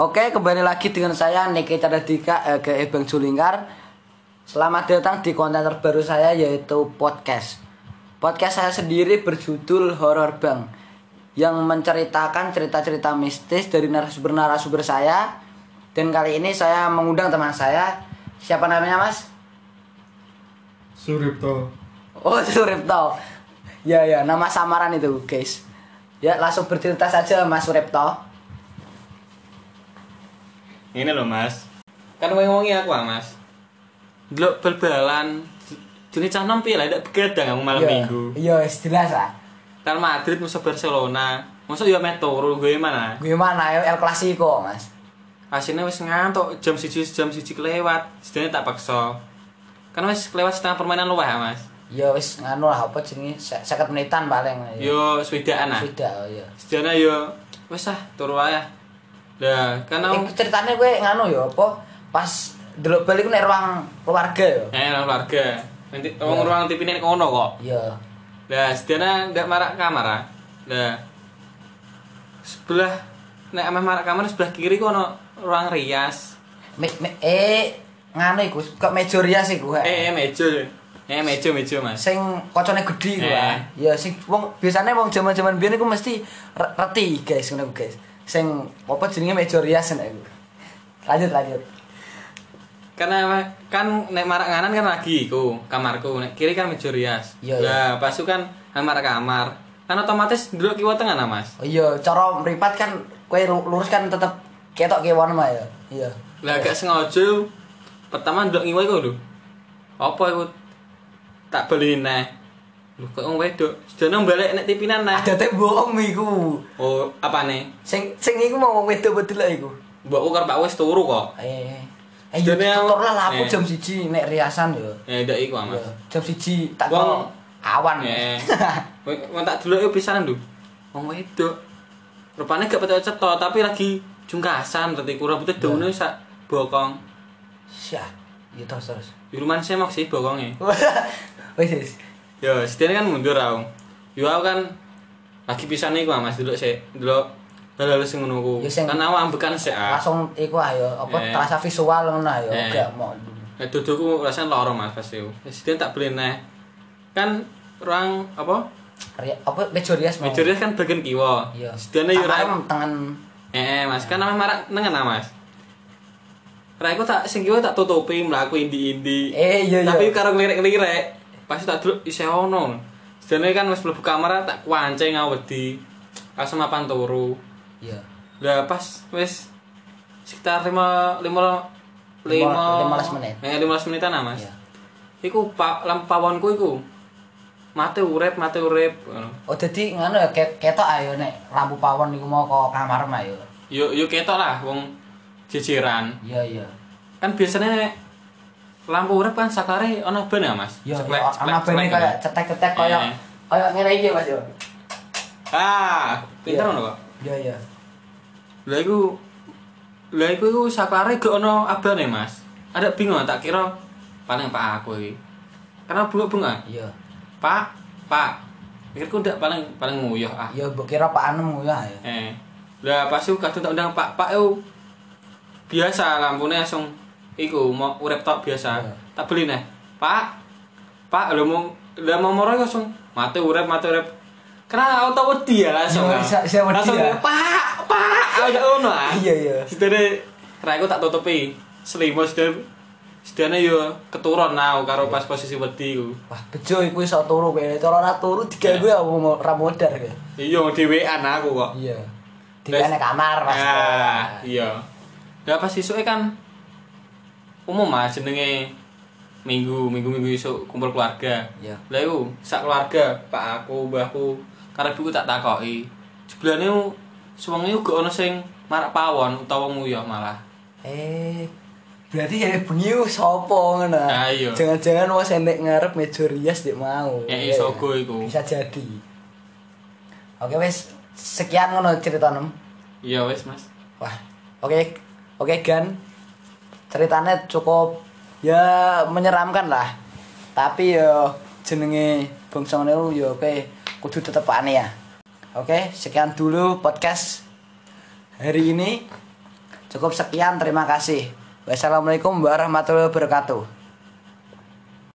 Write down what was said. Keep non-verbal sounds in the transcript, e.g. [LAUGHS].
Oke, kembali lagi dengan saya Niki Cardadika eh, ke Bang Julingkar. Selamat datang di konten terbaru saya yaitu podcast. Podcast saya sendiri berjudul Horror Bang yang menceritakan cerita-cerita mistis dari narasumber-narasumber saya. Dan kali ini saya mengundang teman saya. Siapa namanya, Mas? Suripto. Oh, [LAUGHS] Suripto. Ya, ya, nama samaran itu, guys. Ya, langsung bercerita saja Mas Suripto. Ini loh mas. Kan wengi aku ah mas. Delok bal-balan. Jenis cah nom piye lah Tidak begadang aku malam Iya, minggu. Iya, jelas lah. Real Madrid musuh Barcelona. Musuh ya metro gue mana? Gue mana? Ya El Clasico, Mas. Hasilnya wis ngantuk jam siji jam siji kelewat. Sedangnya tak paksa. Kan wis kelewat setengah permainan luwih ya mas. Ya wis nganu lah apa jenenge? 50 menitan paling. Yo swedaan ah. Sudah, oh, ya. Sedangnya yo Wis ah turu aja Lah kan aku Iku ceritanya gue nganu ya apa pas delok balik nek ruang keluarga ya. Eh nang keluarga Nanti orang ruang TV ini kono kok Iya. Lah, sedana ndak marak kamar ah. Lah. Sebelah nek ameh marak kamar sebelah kiri ku ono ruang rias. Me, me, eh nganu iku kok meja rias iku. he. Eh, eh meja. Eh meja meja Mas. Sing kocone gedhi iku Eh. ah. Ya sing wong biasanya wong jaman-jaman biyen iku mesti re- reti guys ngono guys. Sing apa jenenge meja rias nek iku. Lanjut lanjut. Karena kan nek marak nganan kan lagi iku kamarku, nek kiri kan meja rias. Iya, Lah, pas kan ameh marak kamar. Kan otomatis dulu kiwa tengah nah, Mas. Oh iya, cara mripat kan kowe lu- lurus kan tetep ketok kiwan mah ya. Iya. Lah gak sengaja pertama ndelok ngiwa iku lho. Apa iku tak beli neh. Lho kok wong wedok. Sedana balik nek tipinan neh. Ada bohong iku. Oh, apa nih? Sing sing iku mau wong wedok betul lah iku. Mbakku karo Pak wis turu kok. Eh. Eh yo aku- tutur lah lapo eh. jam 1 nek riasan yo. Ya ndak iku, Mas. Jam 1 tak Wong- kok awan. [LAUGHS] Ya. Wong tak delok pisanan lho. Wong wedok. Rupane gak petok cetok tapi lagi jungkasan berarti kurang rambutnya daune sak bokong. Syah. Iya terus terus. Di rumah semok sih bokongnya. Wis. [LAUGHS] Yo, setidaknya kan mundur aku. Yo aku kan lagi pisan iku Mas delok sik, delok hal-hal sing ngono ku. Kan aku ambekan sik ah. Langsung iku ayo apa Eh. terasa visual ngono ayo Eh. gak mau. Nek duduku rasane loro Mas pas iku. Setidaknya tak beli neh. Kan ruang apa? Ri- apa meja rias mau. Meja kan bagian kiwa. Iya. Setidaknya yo tangan Eh, Mas, kan namanya marak nengen ah, Mas. Raiku tak sing kiwa tak tutupi mlaku indi-indi. Eh, iya, iya. Tapi karo ngelirik-ngelirik, pasti tak delok isih ono. Sedene kan wis mlebu kamar tak kuancing ngawedi. Langsung mapan turu. Iya. Lah pas wis sekitar 5 5 Lima- 15 menit. Eh, 15 menitan ah, Mas. Iya. Iku pa, lampu pawonku iku. Mate urip, mate urip. Oh dadi ngono ya ket- ketok ayo nek lampu pawon iku mau ke kamar mah yo. Yo yo ketok lah wong jejeran. Iya iya. kan biasanya lampu urip kan sakare ana ban ya Mas. Ceklek, ana ceklek, kayak cetek-cetek kaya kaya ngene iki Mas yo. Ah, pinter Iya. ngono kok. Iya iya. Lah iku Lah iku iku sakare gak ono abane Mas. Ada bingung tak kira paling Pak aku iki. Karena bunga-bunga. Iya. Pak, Pak. Pikirku ndak paling paling nguyuh ah. Ya mbok kira Pak Anem ya ya. Eh. Lah pas iku kadung tak undang Pak, Pak yo biasa lampune langsung iku mau urip tok biasa. Iya. Tak beli neh. Pak. Pak lho mau lho mau moro langsung mati urip mati urip. Karena auto wedi ya langsung. Iya, ah. bisa- bisa wedi langsung ya. Pak, Pak, agak ngono ah. Iya iya. Sedene raiku tak tutupi. Selimut sedene sedene yo keturun nau karo pas posisi wedi ku. Wah, bejo iku iso turu kowe. Cara ora turu digawe aku mau ra modar kowe. Iya dhewean aku kok. Iya. Kene kamar Mas. Ah, iya. Lah pas isuke kan umum mas jenenge minggu minggu minggu isuk kumpul keluarga. Iya. Lah iku sak keluarga, pak aku, mbahku, ibuku tak takoki. Sebelane suwengi uga ana sing marak pawon utawa nguyuh malah. Eh, berarti ya bengi sapa ngono. Ah, iya. Jangan-jangan wis enek ngarep meja rias dik mau. Ya iso go iku. Bisa jadi. Oke wes sekian ngono cerita nem. Iya wis, Mas. Wah, oke, oke Gan. Ceritanya cukup ya menyeramkan lah. Tapi ya jenenge bangsa niku ya oke kudu tetep aneh ya. Oke, sekian dulu podcast hari ini. Cukup sekian, terima kasih. Wassalamualaikum warahmatullahi wabarakatuh.